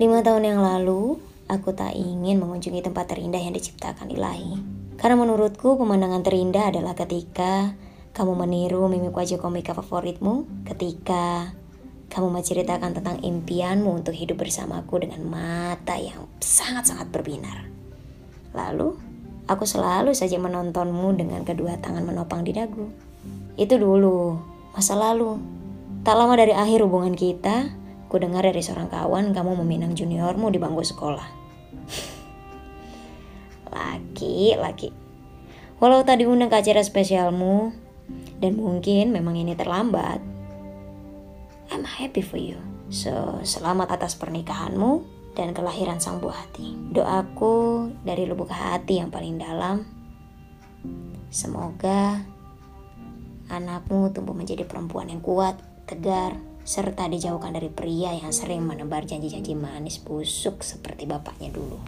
Lima tahun yang lalu, aku tak ingin mengunjungi tempat terindah yang diciptakan ilahi. Karena menurutku pemandangan terindah adalah ketika kamu meniru mimik wajah komika favoritmu, ketika kamu menceritakan tentang impianmu untuk hidup bersamaku dengan mata yang sangat-sangat berbinar. Lalu, aku selalu saja menontonmu dengan kedua tangan menopang di dagu. Itu dulu, masa lalu. Tak lama dari akhir hubungan kita, Ku dengar dari seorang kawan kamu meminang juniormu di bangku sekolah. laki, laki. Walau tadi undang ke acara spesialmu, dan mungkin memang ini terlambat, I'm happy for you. So, selamat atas pernikahanmu dan kelahiran sang buah hati. Doaku dari lubuk hati yang paling dalam, semoga anakmu tumbuh menjadi perempuan yang kuat, tegar, serta dijauhkan dari pria yang sering menebar janji-janji manis busuk seperti bapaknya dulu.